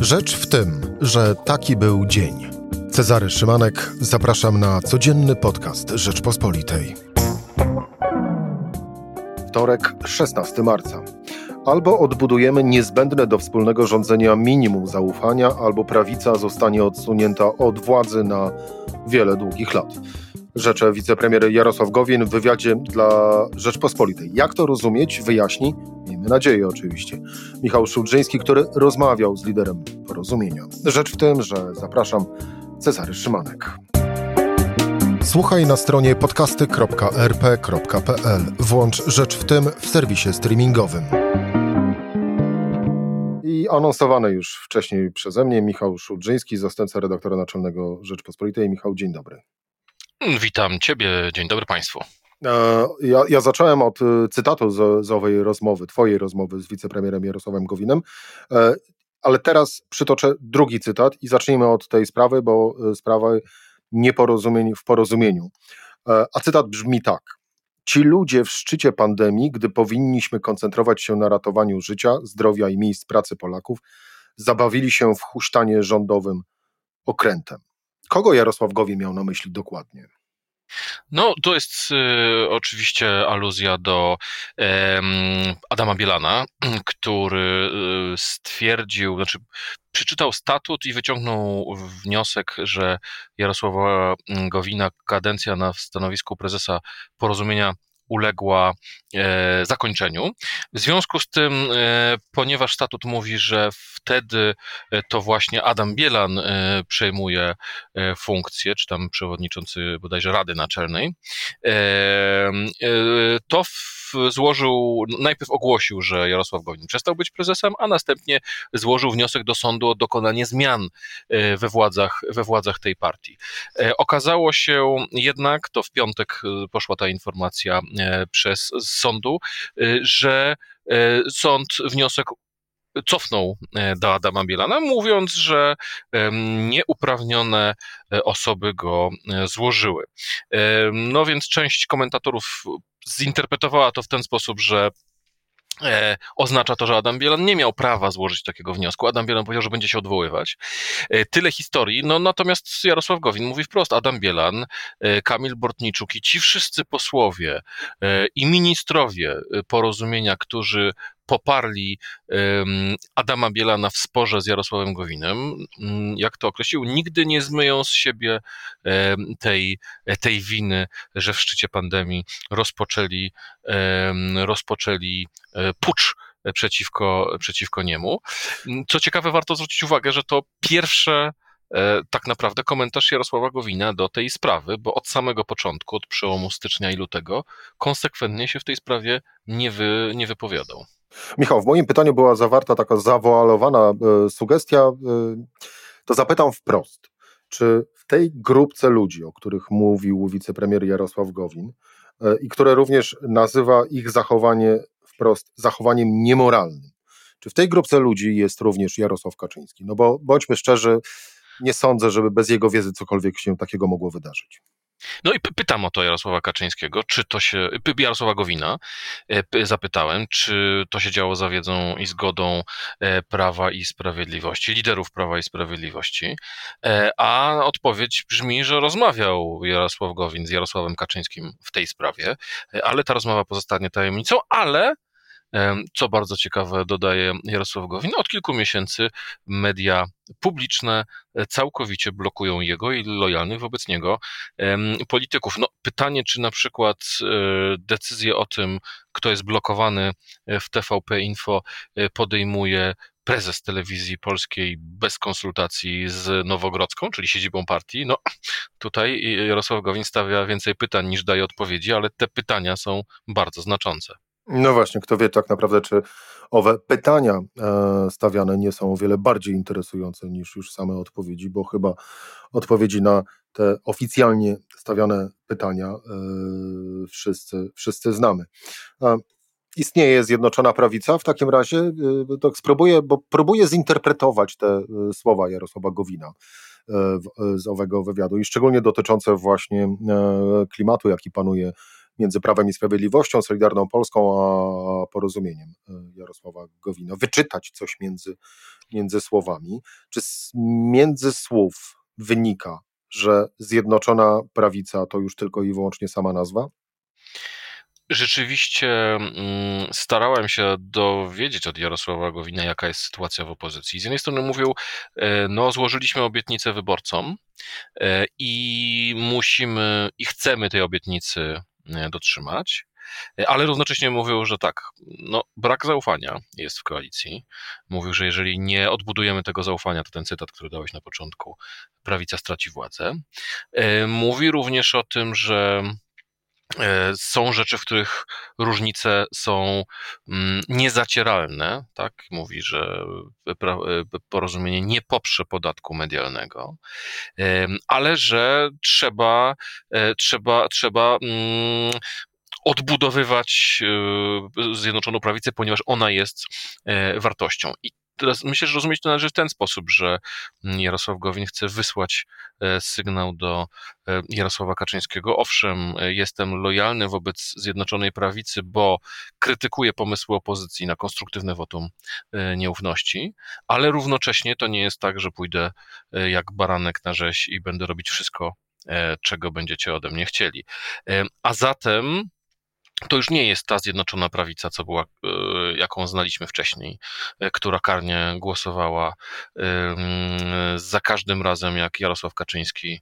Rzecz w tym, że taki był dzień. Cezary Szymanek, zapraszam na codzienny podcast Rzeczpospolitej. Wtorek, 16 marca. Albo odbudujemy niezbędne do wspólnego rządzenia minimum zaufania, albo prawica zostanie odsunięta od władzy na wiele długich lat. Rzecze wicepremier Jarosław Gowin w wywiadzie dla Rzeczpospolitej. Jak to rozumieć, wyjaśni, miejmy nadzieję oczywiście, Michał Szudrzyński, który rozmawiał z liderem porozumienia. Rzecz w tym, że zapraszam Cezary Szymanek. Słuchaj na stronie podcasty.rp.pl. Włącz Rzecz w tym w serwisie streamingowym. I anonsowany już wcześniej przeze mnie Michał Szudrzyński, zastępca redaktora naczelnego Rzeczpospolitej. Michał, dzień dobry. Witam Ciebie, dzień dobry Państwu. E, ja, ja zacząłem od e, cytatu z, z owej rozmowy, Twojej rozmowy z wicepremierem Jarosławem Gowinem, e, ale teraz przytoczę drugi cytat i zacznijmy od tej sprawy, bo sprawy nieporozumień w porozumieniu. A cytat brzmi tak. Ci ludzie w szczycie pandemii, gdy powinniśmy koncentrować się na ratowaniu życia, zdrowia i miejsc pracy Polaków, zabawili się w huśtanie rządowym okrętem. Kogo Jarosław Gowin miał na myśli dokładnie? No, to jest y, oczywiście aluzja do y, Adama Bielana, który y, stwierdził, znaczy przeczytał statut i wyciągnął wniosek, że Jarosława Gowina kadencja na stanowisku prezesa porozumienia uległa e, zakończeniu. W związku z tym, e, ponieważ statut mówi, że wtedy e, to właśnie Adam Bielan przejmuje funkcję, czy tam przewodniczący bodajże Rady Naczelnej, to złożył, najpierw ogłosił, że Jarosław Gowin przestał być prezesem, a następnie złożył wniosek do sądu o dokonanie zmian we władzach, we władzach tej partii. Okazało się jednak, to w piątek poszła ta informacja przez sądu, że sąd wniosek cofnął do Adama Bielana, mówiąc, że nieuprawnione osoby go złożyły. No więc część komentatorów zinterpretowała to w ten sposób, że E, oznacza to, że Adam Bielan nie miał prawa złożyć takiego wniosku. Adam Bielan powiedział, że będzie się odwoływać. E, tyle historii. No natomiast Jarosław Gowin mówi wprost, Adam Bielan, e, Kamil Bortniczuk i ci wszyscy posłowie i ministrowie porozumienia, którzy poparli Adama Bielana w sporze z Jarosławem Gowinem, mm, jak to określił, nigdy nie zmyją z siebie tej, tej winy, że w szczycie pandemii rozpoczęli, rozpoczęli e, pucz przeciwko, przeciwko niemu. Co ciekawe, warto zwrócić uwagę, że to pierwsze e, tak naprawdę komentarz Jarosława Gowina do tej sprawy, bo od samego początku, od przełomu stycznia i lutego, konsekwentnie się w tej sprawie nie, wy, nie wypowiadał. Michał, w moim pytaniu była zawarta taka zawoalowana e, sugestia, e, to zapytam wprost. Czy w tej grupce ludzi, o których mówił wicepremier Jarosław Gowin e, i które również nazywa ich zachowanie wprost zachowaniem niemoralnym, czy w tej grupce ludzi jest również Jarosław Kaczyński? No bo bądźmy szczerzy, nie sądzę, żeby bez jego wiedzy cokolwiek się takiego mogło wydarzyć. No i pytam o to Jarosława Kaczyńskiego, czy to się, Jarosława Gowina, e, zapytałem, czy to się działo za wiedzą i zgodą e, Prawa i Sprawiedliwości, liderów Prawa i Sprawiedliwości, e, a odpowiedź brzmi, że rozmawiał Jarosław Gowin z Jarosławem Kaczyńskim w tej sprawie, ale ta rozmowa pozostanie tajemnicą, ale co bardzo ciekawe, dodaje Jarosław Gowin, od kilku miesięcy media publiczne e, całkowicie blokują jego i lojalnych wobec niego polityków. No, pytanie, czy na przykład e, decyzję o tym, kto jest blokowany e, w TVP Info, podejmuje prezes telewizji polskiej bez konsultacji z Nowogrodzką, czyli siedzibą partii. No, tutaj Jarosław Gowin stawia więcej pytań niż daje odpowiedzi, ale te pytania są bardzo znaczące. No właśnie, kto wie tak naprawdę, czy owe pytania e, stawiane nie są o wiele bardziej interesujące niż już same odpowiedzi, bo chyba odpowiedzi na te oficjalnie stawiane pytania e, wszyscy, wszyscy znamy. Istnieje Zjednoczona Prawica w takim razie, tak spróbuję, bo próbuję zinterpretować te słowa Jarosława Gowina z owego wywiadu i szczególnie dotyczące właśnie klimatu, jaki panuje między Prawem i Sprawiedliwością, Solidarną Polską, a porozumieniem Jarosława Gowina. Wyczytać coś między, między słowami. Czy między słów wynika, że Zjednoczona Prawica to już tylko i wyłącznie sama nazwa? rzeczywiście mm, starałem się dowiedzieć od Jarosława Gowina, jaka jest sytuacja w opozycji. Z jednej strony mówił, e, no złożyliśmy obietnicę wyborcom e, i musimy i chcemy tej obietnicy e, dotrzymać. Ale równocześnie mówił, że tak, no, brak zaufania jest w koalicji. Mówił, że jeżeli nie odbudujemy tego zaufania, to ten cytat, który dałeś na początku, prawica straci władzę. Mówi również o tym, że E, są rzeczy, w których różnice są mm, niezacieralne, tak? Mówi, że e, porozumienie nie poprze podatku medialnego, ale że trzeba, e, trzeba, trzeba mm, odbudowywać Zjednoczoną Prawicę, ponieważ ona jest wartością. I teraz myślę, że rozumieć to należy w ten sposób, że Jarosław Gowin chce wysłać e, sygnał do e, Jarosława Kaczyńskiego. Owszem, e, jestem lojalny wobec Zjednoczonej Prawicy, bo krytykuję pomysły opozycji na konstruktywne wotum nieufności, ale równocześnie to nie jest tak, że pójdę jak baranek na rzeź i będę robić wszystko, czego będziecie ode mnie chcieli. A zatem to już nie jest ta zjednoczona prawica, co była, e, jaką znaliśmy wcześniej, e, która karnie głosowała za każdym razem, jak Jarosław Kaczyński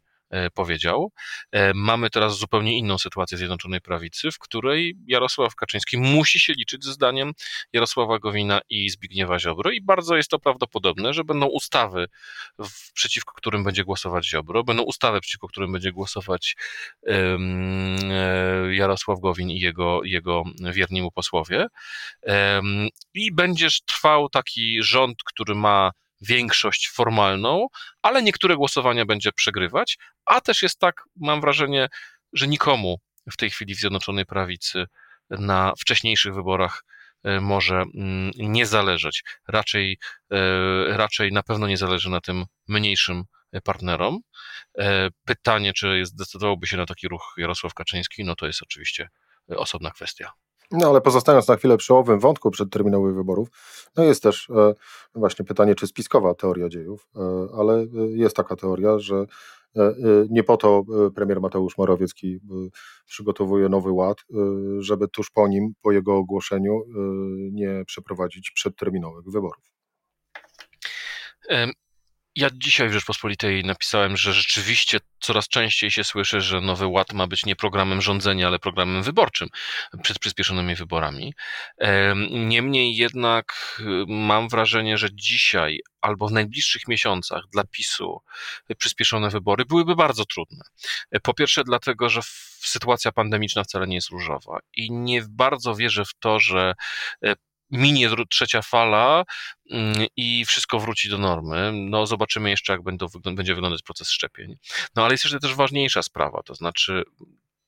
powiedział. E, mamy teraz zupełnie inną sytuację Zjednoczonej Prawicy, w której Jarosław Kaczyński musi się liczyć ze zdaniem Jarosława Gowina i Zbigniewa Ziobro i bardzo jest to prawdopodobne, że będą ustawy, przeciwko którym będzie głosować Ziobro, będą ustawy, przeciwko którym będzie głosować um, Jarosław Gowin i jego, jego wierni mu posłowie i będziesz trwał taki rząd, który ma większość formalną, ale niektóre głosowania będzie przegrywać, a też jest tak, mam wrażenie, że nikomu w tej chwili w Zjednoczonej Prawicy na wcześniejszych wyborach e, może mm, nie zależeć. Raczej, e, raczej na pewno nie zależy na tym mniejszym partnerom. E, pytanie, czy zdecydowałby się na taki ruch Jarosław Kaczyński, no to jest oczywiście osobna kwestia. No ale pozostając na chwilę przy owym wątku przedterminowych wyborów, no jest też e, właśnie pytanie, czy spiskowa teoria dziejów, e, ale e, jest taka teoria, że e, e, nie po to e, premier Mateusz Morawiecki przygotowuje nowy ład, żeby tuż po nim, po jego ogłoszeniu, nie przeprowadzić przedterminowych wyborów. Ja dzisiaj w Rzeczpospolitej napisałem, że rzeczywiście coraz częściej się słyszy, że Nowy Ład ma być nie programem rządzenia, ale programem wyborczym przed przyspieszonymi wyborami. Niemniej jednak y, mam wrażenie, że dzisiaj albo w najbliższych miesiącach dla PiSu przyspieszone wybory byłyby bardzo trudne. Po pierwsze, dlatego, że sytuacja pandemiczna wcale nie jest różowa i nie bardzo wierzę w to, że e, minie trzecia fala mm, i wszystko wróci do normy. No zobaczymy jeszcze, jak będą, będzie wyglądać proces szczepień. No ale jest jeszcze też ważniejsza sprawa, to znaczy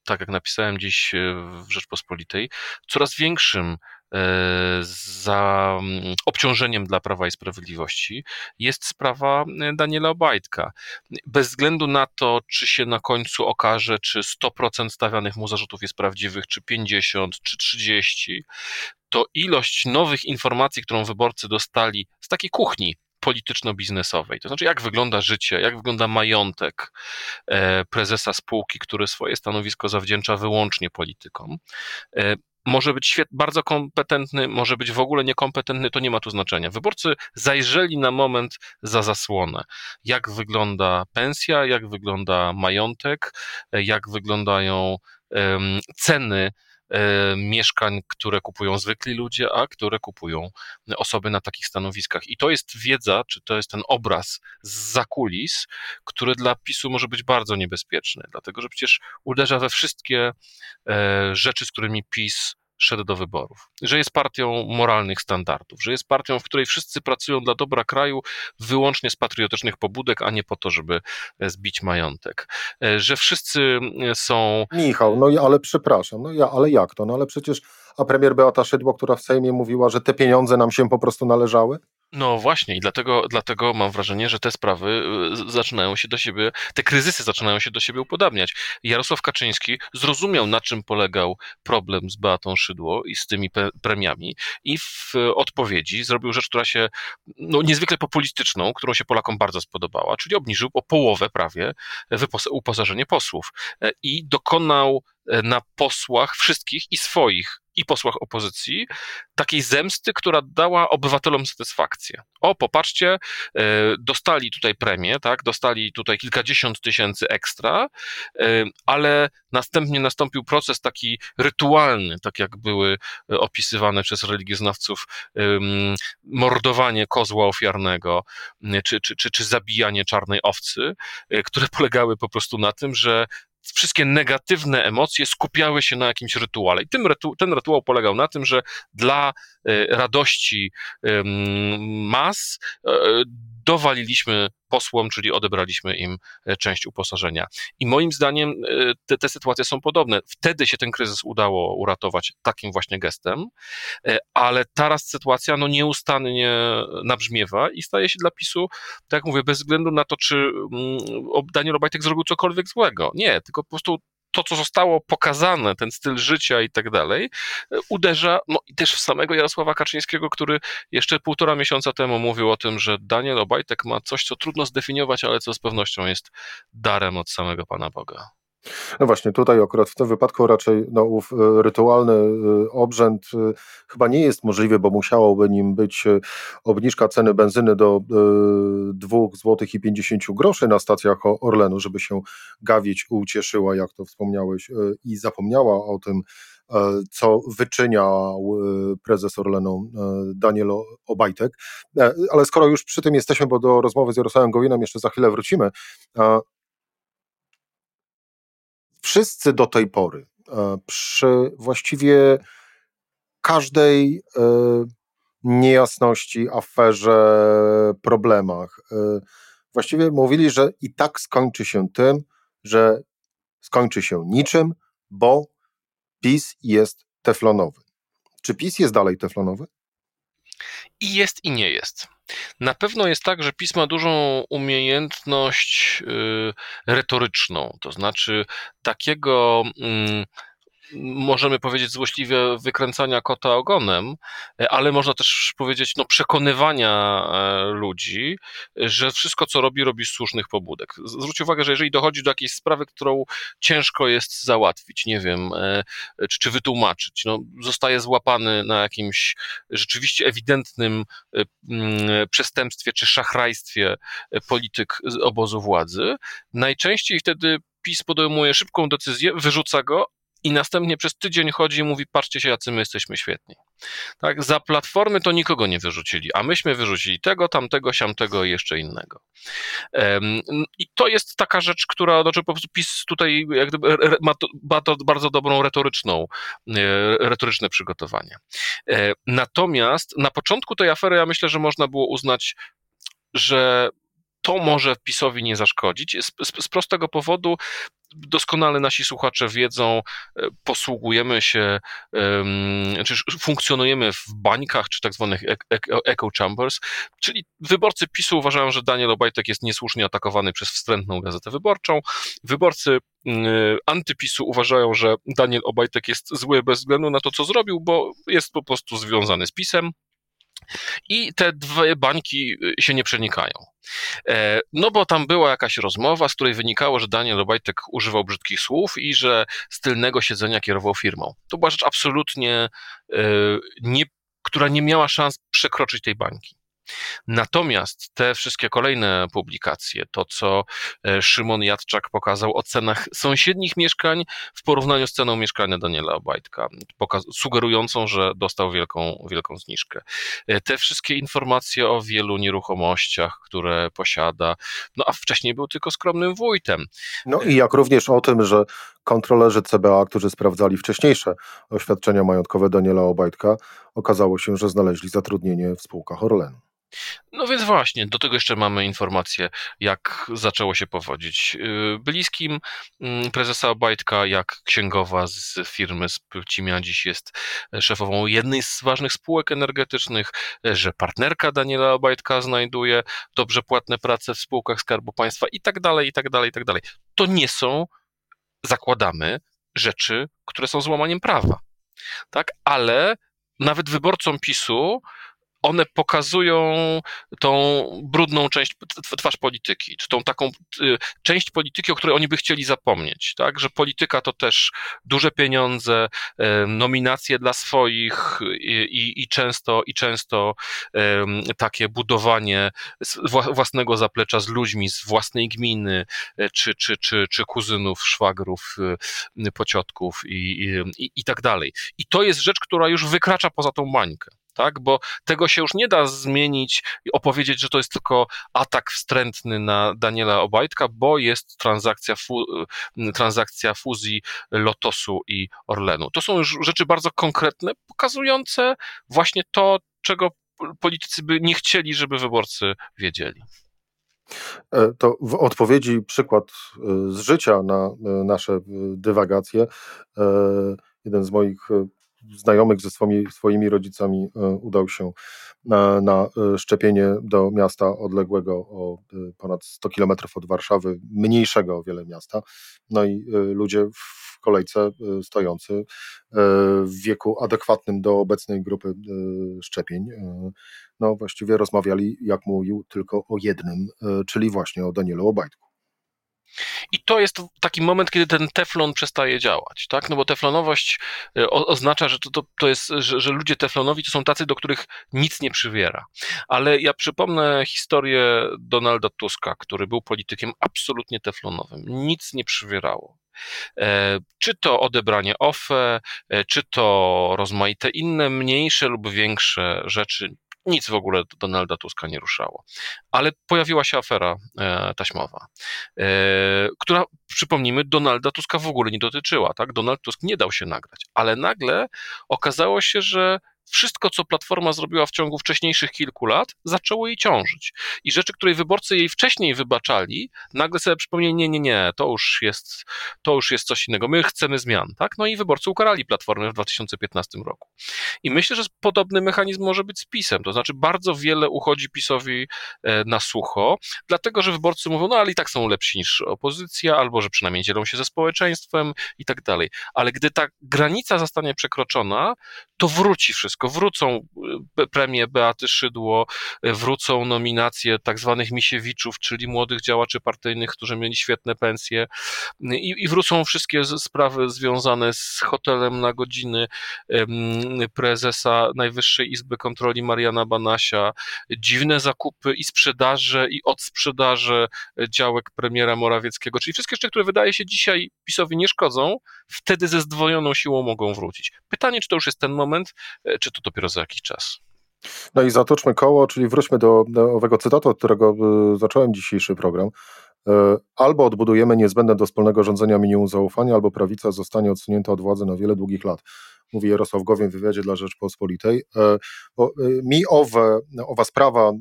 tak jak napisałem dziś e, w Rzeczpospolitej, coraz większym e, za mm, obciążeniem dla Prawa i Sprawiedliwości jest sprawa e, Daniela Obajtka. Bez względu na to, czy się na końcu okaże, czy 100% stawianych mu zarzutów jest prawdziwych, czy 50, czy 30, to ilość nowych informacji, którą wyborcy dostali z takiej kuchni polityczno-biznesowej. To znaczy, jak wygląda życie, jak wygląda majątek e, prezesa spółki, który swoje stanowisko zawdzięcza wyłącznie politykom. E, może być świet, bardzo kompetentny, może być w ogóle niekompetentny, to nie ma tu znaczenia. Wyborcy zajrzeli na moment za zasłonę. Jak wygląda pensja, jak wygląda majątek, e, jak wyglądają ceny E, mieszkań, które kupują zwykli ludzie, a które kupują osoby na takich stanowiskach. I to jest wiedza, czy to jest ten obraz z zakulis, który dla PiSu może być bardzo niebezpieczny, dlatego że przecież uderza we wszystkie e, rzeczy, z którymi PiS szedł do wyborów, że jest partią moralnych standardów, że jest partią, w której wszyscy pracują dla dobra kraju wyłącznie z patriotycznych pobudek, a nie po to, żeby e, zbić majątek, e, że wszyscy e, są... Michał, no ale przepraszam, no ja, ale jak to? No ale przecież, a premier Beata Szydło, która w Sejmie mówiła, że te pieniądze nam się po prostu należały? No właśnie i dlatego, dlatego mam wrażenie, że te sprawy y, zaczynają się do siebie, te kryzysy zaczynają się do siebie upodabniać. Jarosław Kaczyński zrozumiał, na czym polegał problem z Beatą Szydło i z tymi premiami i w odpowiedzi zrobił rzecz, która się, no niezwykle populistyczną, którą się Polakom bardzo spodobała, czyli obniżył o połowę prawie uposażenie posłów e, i dokonał e, na posłach wszystkich i swoich i posłach opozycji takiej zemsty, która dała obywatelom satysfakcję. O, popatrzcie, e, dostali tutaj premię, tak, dostali tutaj kilkadziesiąt tysięcy ekstra, e, ale następnie nastąpił proces taki rytualny, tak jak były opisywane przez religioznawców mordowanie kozła ofiarnego, czy, czy, czy, czy zabijanie czarnej owcy, e, które polegały po prostu na tym, że wszystkie negatywne emocje skupiały się na jakimś rytuale. I tym ten rytuał polegał na tym, że dla radości mas e, dowaliliśmy posłom, czyli odebraliśmy im e, część uposażenia. I moim zdaniem te, te sytuacje są podobne. Wtedy się ten kryzys udało uratować takim właśnie gestem, ale teraz sytuacja no, nieustannie nabrzmiewa i staje się dla PiSu, tak jak mówię, bez względu na to, czy mm, Daniel Obajtek zrobił cokolwiek złego. Nie, tylko po prostu to, co zostało pokazane, ten styl życia i tak dalej, uderza no, i też w samego Jarosława Kaczyńskiego, który jeszcze półtora miesiąca temu mówił o tym, że Daniel Obajtek ma coś, co trudno zdefiniować, ale co z pewnością jest darem od samego Pana Boga. No właśnie, tutaj akurat w tym wypadku raczej no, ów e, rytualny e, obrzęd e, chyba nie jest możliwy, bo musiałoby nim być obniżka ceny benzyny do 2 zł i 50 groszy na stacjach Orlenu, żeby się gawić ucieszyła, jak to wspomniałeś, i zapomniała o tym, co wyczyniał prezes Orlenu Daniel Obajtek. Ale skoro już przy tym jesteśmy, bo do rozmowy z Jarosławem Gowinem jeszcze za chwilę wrócimy, wszyscy do tej pory e, przy właściwie każdej e, niejasności, aferze, problemach, e, właściwie mówili, że i tak skończy się tym, że skończy się niczym, bo PiS jest teflonowy. Czy PiS jest dalej teflonowy? I jest, i nie jest. Na pewno jest tak, że pisma dużą umiejętność y, retoryczną, to znaczy takiego. Możemy powiedzieć złośliwie wykręcania kota ogonem, e, ale można też powiedzieć no, przekonywania e, ludzi, że wszystko, co robi, robi z słusznych pobudek. Zwróć uwagę, że jeżeli dochodzi do jakiejś sprawy, którą ciężko jest załatwić, nie wiem, e, czy, czy wytłumaczyć, no, zostaje złapany na jakimś rzeczywiście ewidentnym przestępstwie czy szachrajstwie polityk z obozu władzy, najczęściej wtedy PiS podejmuje szybką decyzję, wyrzuca go, i następnie przez tydzień chodzi i mówi, patrzcie się, jacy my jesteśmy świetni. Tak, za platformy to nikogo nie wyrzucili, a myśmy wyrzucili tego, tamtego, siamtego i jeszcze innego. I to jest taka rzecz, która, znaczy po prostu PiS tutaj jak gdyby ma, to bardzo dobrą retoryczną, e, retoryczne przygotowanie. E, natomiast na początku tej afery ja myślę, że można było uznać, że to może PiSowi nie zaszkodzić z, z, z, prostego powodu, doskonale nasi słuchacze wiedzą, e, posługujemy się, czy funkcjonujemy w bańkach, czy tak zwanych echo chambers, czyli wyborcy PiSu uważają, że Daniel Obajtek jest niesłusznie atakowany przez wstrętną gazetę wyborczą, wyborcy antypisu uważają, że Daniel Obajtek jest zły bez względu na to, co zrobił, bo jest po prostu związany z PiSem. I te dwie bańki y, się nie przenikają. E, no bo tam była jakaś rozmowa, z której wynikało, że Daniel Obajtek używał brzydkich słów i że z tylnego siedzenia kierował firmą. To była rzecz absolutnie, e, nie, która nie miała szans przekroczyć tej bańki. Natomiast te wszystkie kolejne publikacje, to co e, Szymon Jadczak pokazał o cenach sąsiednich mieszkań w porównaniu z ceną mieszkania Daniela Obajtka, sugerującą, że dostał wielką, wielką zniżkę. E, te wszystkie informacje o wielu nieruchomościach, które posiada, no a wcześniej był tylko skromnym wójtem. No i jak również o tym, że kontrolerzy CBA, którzy sprawdzali wcześniejsze oświadczenia majątkowe Daniela Obajtka, okazało się, że znaleźli zatrudnienie w spółkach Orlenu. No więc właśnie, do tego jeszcze mamy informację, jak zaczęło się powodzić. Y, bliskim mm, prezesa Obajtka, jak księgowa z firmy z Pcimia dziś jest szefową jednej z ważnych spółek energetycznych, że partnerka Daniela Obajtka znajduje dobrze płatne prace w spółkach Skarbu Państwa i tak dalej, i tak dalej, i tak dalej. To nie są, zakładamy, rzeczy, które są złamaniem prawa. Tak, ale nawet wyborcom PiSu one pokazują tą brudną część, twarz polityki, czy tą taką y, część polityki, o której oni by chcieli zapomnieć, tak, że polityka to też duże pieniądze, nominacje dla swoich i, i często, i często takie budowanie własnego zaplecza z ludźmi z własnej gminy, e, czy, czy, czy, czy kuzynów, szwagrów, y, pociotków i, i, i tak dalej. I to jest rzecz, która już wykracza poza tą mańkę tak? Bo tego się już nie da zmienić i opowiedzieć, że to jest tylko atak wstrętny na Daniela Obajtka, bo jest transakcja, fu transakcja fuzji Lotosu i Orlenu. To są już rzeczy bardzo konkretne, pokazujące właśnie to, czego politycy by nie chcieli, żeby wyborcy wiedzieli. E, to w odpowiedzi przykład e, z życia na e, nasze dywagacje. Jeden z moich znajomych ze swoimi, swoimi rodzicami e, udał się na, e, szczepienie do miasta odległego o e, ponad 100 kilometrów od Warszawy, mniejszego o wiele miasta. No i ludzie w kolejce stojący w wieku adekwatnym do obecnej grupy szczepień, no właściwie rozmawiali, jak mówił, tylko o jednym, czyli właśnie o Danielu Obajtku. I to jest taki moment, kiedy ten teflon przestaje działać, tak? No bo teflonowość e, oznacza, że to, to, to jest, że, że ludzie teflonowi to są tacy, do których nic nie przywiera. Ale ja przypomnę historię Donalda Tuska, który był politykiem absolutnie teflonowym. Nic nie przywierało. E, czy to odebranie OFE, e, czy to rozmaite inne, mniejsze lub większe rzeczy, nic w ogóle Donalda Tuska nie ruszało. Ale pojawiła się afera e, taśmowa, e, która, przypomnijmy, Donalda Tuska w ogóle nie dotyczyła. Tak? Donald Tusk nie dał się nagrać, ale nagle okazało się, że wszystko, co Platforma zrobiła w ciągu wcześniejszych kilku lat, zaczęło jej ciążyć. I rzeczy, które wyborcy jej wcześniej wybaczali, nagle sobie przypomnieli, nie, nie, nie, to już jest, to już jest coś innego, my chcemy zmian, tak? No i wyborcy ukarali Platformę w 2015 roku. I myślę, że podobny mechanizm może być z PiSem, to znaczy bardzo wiele uchodzi PiSowi e, na sucho, dlatego, że wyborcy mówią, no ale i tak są lepsi niż opozycja, albo że przynajmniej dzielą się ze społeczeństwem i tak dalej. Ale gdy ta granica zostanie przekroczona, to wróci wszystko wszystko. Wrócą e, premie Beaty Szydło, e, wrócą nominacje tak zwanych misiewiczów, czyli młodych działaczy partyjnych, którzy mieli świetne pensje i, i wrócą wszystkie sprawy związane z hotelem na godziny prezesa Najwyższej Izby Kontroli Mariana Banasia, dziwne zakupy i sprzedaże i odsprzedaże działek premiera Morawieckiego, czyli wszystkie rzeczy, które wydaje się dzisiaj PiSowi nie szkodzą, wtedy ze zdwojoną siłą mogą wrócić. Pytanie, czy to już jest ten moment, e, czy to dopiero za jakiś czas. No i zatoczmy koło, czyli wróćmy do, do owego cytatu, od którego y, zacząłem dzisiejszy program. Y, albo odbudujemy niezbędne do wspólnego rządzenia minimum zaufania, albo prawica zostanie odsunięta od władzy na wiele długich lat. Mówi Jarosław Gowin w wywiadzie dla Rzeczpospolitej. Bo mi owe, owa sprawa,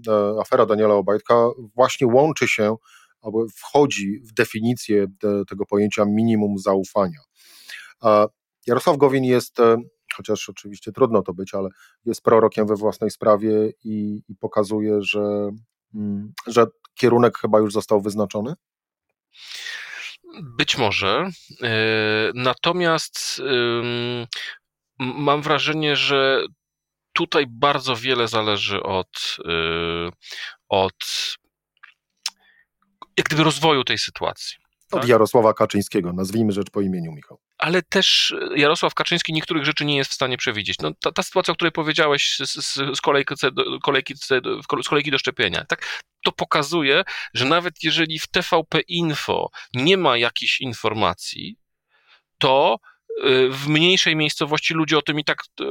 afera Daniela Obajtka właśnie łączy się albo wchodzi w definicję tego pojęcia minimum zaufania. Jarosław Gowin jest chociaż oczywiście trudno to być, ale jest prorokiem we własnej sprawie i, i pokazuje, że, mm, że kierunek chyba już został wyznaczony? Być może. E, natomiast mam wrażenie, że tutaj bardzo wiele zależy od, e, od jak gdyby rozwoju tej sytuacji. Od tak? Jarosława Kaczyńskiego, nazwijmy rzecz po imieniu, Michał ale też Jarosław Kaczyński niektórych rzeczy nie jest w stanie przewidzieć. No, ta, ta sytuacja, o której powiedziałeś z, z, z, kolejki, do, kolejki, z kolejki do szczepienia, tak, to pokazuje, że nawet jeżeli w TVP Info nie ma jakichś informacji, to w mniejszej miejscowości ludzie o tym i tak e,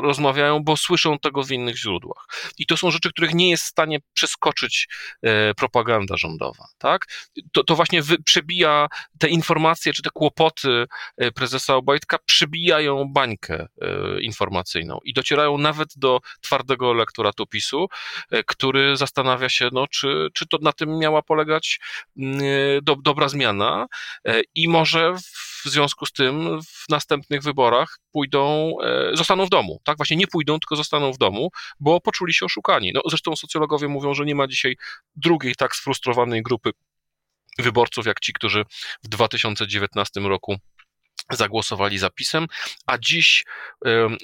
rozmawiają, bo słyszą tego w innych źródłach. I to są rzeczy, których nie jest w stanie przeskoczyć e, propaganda rządowa. Tak? To, to właśnie przebija te informacje, czy te kłopoty prezesa Obajtka, przebijają bańkę informacyjną i docierają nawet do twardego elektoratu PiSu, który zastanawia się, no, czy, czy to na tym miała polegać do, dobra zmiana i może w związku z tym w następnych wyborach pójdą, e, zostaną w domu, tak? Właśnie nie pójdą, tylko zostaną w domu, bo poczuli się oszukani. No, zresztą socjologowie mówią, że nie ma dzisiaj drugiej tak sfrustrowanej grupy wyborców, jak ci, którzy w 2019 roku zagłosowali za pisem, a dziś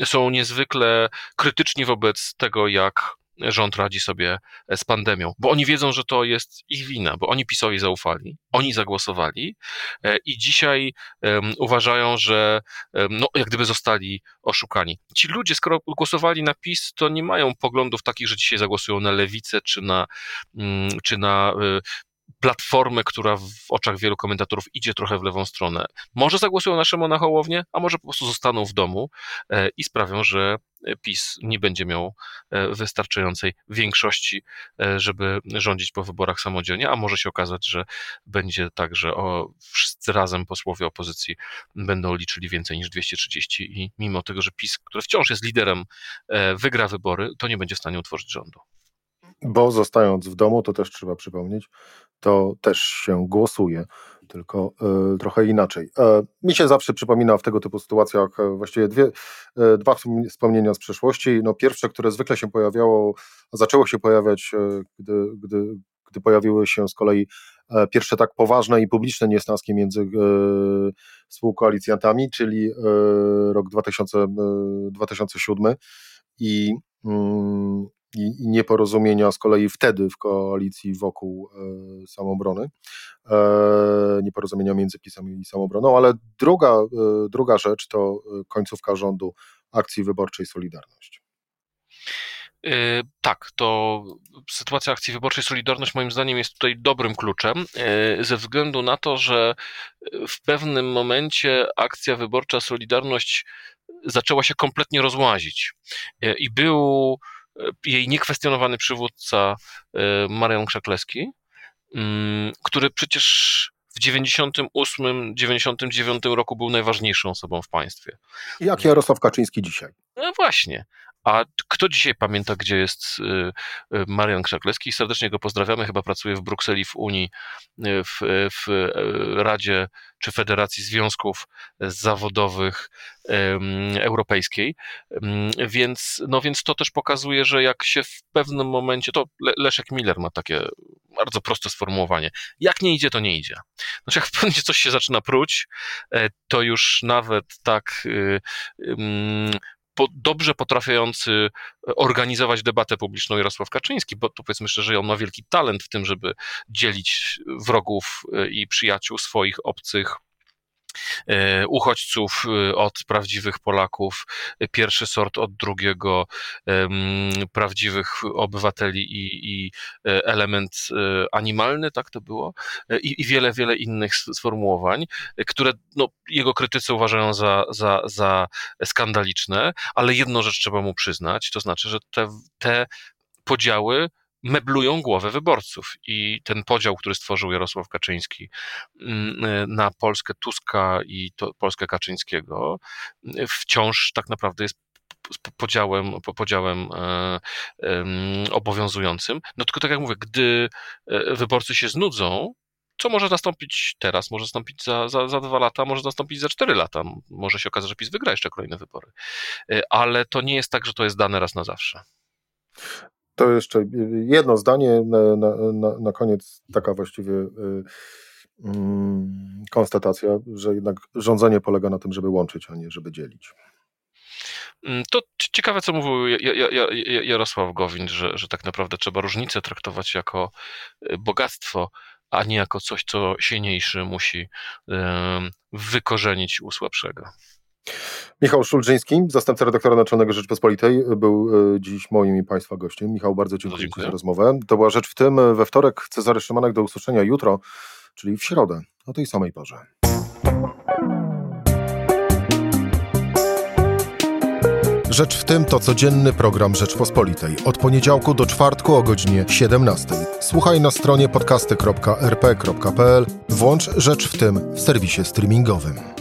są niezwykle krytyczni wobec tego, jak rząd radzi sobie e, z pandemią, bo oni wiedzą, że to jest ich wina, bo oni PiSowi zaufali, oni zagłosowali e, i dzisiaj um, uważają, że um, no, jak gdyby zostali oszukani. Ci ludzie, skoro głosowali na PiS, to nie mają poglądów takich, że dzisiaj zagłosują na lewicę czy na, um, czy na y, platformę, która w oczach wielu komentatorów idzie trochę w lewą stronę. Może zagłosują na Hołownię, a może po prostu zostaną w domu e, i sprawią, że PiS nie będzie miał e, wystarczającej większości, e, żeby rządzić po wyborach samodzielnie, a może się okazać, że będzie tak, że o, wszyscy razem posłowie opozycji będą liczyli więcej niż 230 i mimo tego, że PiS, który wciąż jest liderem, wygra wybory, to nie będzie w stanie utworzyć rządu. Bo zostając w domu, to też trzeba przypomnieć, to też się głosuje, tylko y, trochę inaczej. E, mi się zawsze przypomina w tego typu sytuacjach e, właściwie dwie, e, dwa wspomnienia z przeszłości. No pierwsze, które zwykle się pojawiało, zaczęło się pojawiać, gdy, gdy, gdy pojawiły się z kolei pierwsze tak poważne i publiczne niesnaski między współkoalicjantami, czyli rok 2000, 2007 i mm, i, i nieporozumienia z kolei wtedy w koalicji wokół e, samobrony, e, nieporozumienia między PiSem i samobroną, ale druga, e, druga rzecz to e, końcówka rządu akcji wyborczej Solidarność. E, tak, to sytuacja akcji wyborczej Solidarność moim zdaniem jest tutaj dobrym kluczem, e, ze względu na to, że w pewnym momencie akcja wyborcza Solidarność zaczęła się kompletnie rozłazić i był jej niekwestionowany przywódca e, Marian Krzakleski, mm, który przecież w 98, 99 roku był najważniejszą osobą w państwie. Jak Jarosław Kaczyński dzisiaj. No właśnie. A kto dzisiaj pamięta, gdzie jest y, y, Marian Krzakleski? Serdecznie go pozdrawiamy. Chyba pracuje w Brukseli, w Unii, y, w, w Radzie czy Federacji Związków Zawodowych Europejskiej. Więc, no więc to też pokazuje, że jak się w pewnym momencie, to Leszek Miller ma takie bardzo proste sformułowanie. Jak nie idzie, to nie idzie. Znaczy, jak w pewnym coś się zaczyna pruć, e, to już nawet tak po, dobrze potrafiący organizować debatę publiczną Jarosław Kaczyński, bo tu powiedzmy szczerze, on ma wielki talent w tym, żeby dzielić wrogów e, i przyjaciół swoich obcych E, uchodźców e, od prawdziwych Polaków, e, pierwszy sort od drugiego, prawdziwych obywateli i, i element animalny, tak to było, i, i, wiele, wiele innych sformułowań, które no, jego krytycy uważają za, za, za skandaliczne, ale jedną rzecz trzeba mu przyznać, to znaczy, że te, te podziały meblują głowę wyborców. I ten podział, który stworzył Jarosław Kaczyński mm, e, na Polskę Tuska i Polskę Kaczyńskiego, e, wciąż tak naprawdę jest podziałem, podziałem e, obowiązującym. No tylko tak jak mówię, gdy wyborcy się znudzą, co może nastąpić teraz, może nastąpić za, za, za dwa lata, może nastąpić za cztery lata, może się okazać, że PiS wygra jeszcze kolejne wybory. Ale to nie jest tak, że to jest dane raz na zawsze. To jeszcze jedno zdanie na, na, na, koniec, taka właściwie y, mm, konstatacja, że jednak rządzenie polega na tym, żeby łączyć, a nie żeby dzielić. Mm, to ciekawe, co mówił Jarosław Gowin, że, że tak naprawdę trzeba różnicę traktować jako y, bogactwo, a nie jako coś, co silniejszy musi wykorzenić u słabszego. Michał Szulżyński, zastępca redaktora naczelnego Rzeczpospolitej, był e, dziś moim i Państwa gościem. Michał, bardzo dziękuję, dziękuję. za rozmowę. To była rzecz w tym. We wtorek Cezary Szymanek do usłyszenia jutro, czyli w środę, o tej samej porze. Rzecz w tym to codzienny program Rzeczpospolitej. Od poniedziałku do czwartku o godzinie 17. Słuchaj na stronie podcasty.rp.pl. Włącz Rzecz w tym w serwisie streamingowym.